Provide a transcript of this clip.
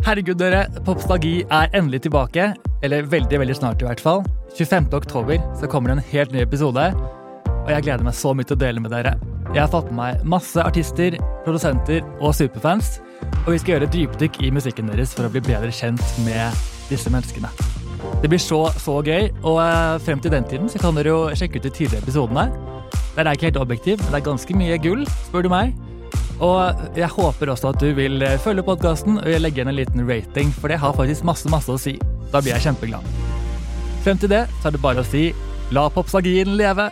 Herregud, dere. Popstalgi er endelig tilbake. Eller veldig, veldig snart, i hvert fall. 25. oktober så kommer det en helt ny episode. Og jeg gleder meg så mye til å dele med dere. Jeg har fått med meg masse artister, produsenter og superfans. Og vi skal gjøre dypdykk i musikken deres for å bli bedre kjent med disse menneskene. Det blir så, så gøy, og eh, frem til den tiden så kan dere jo sjekke ut de tidligere episodene. Der er ikke helt objektiv, men det er ganske mye gull, spør du meg. Og jeg håper også at du vil eh, følge podkasten og legge igjen en liten rating, for det har faktisk masse, masse å si. Da blir jeg kjempeglad. Frem til det så er det bare å si la popsagien leve.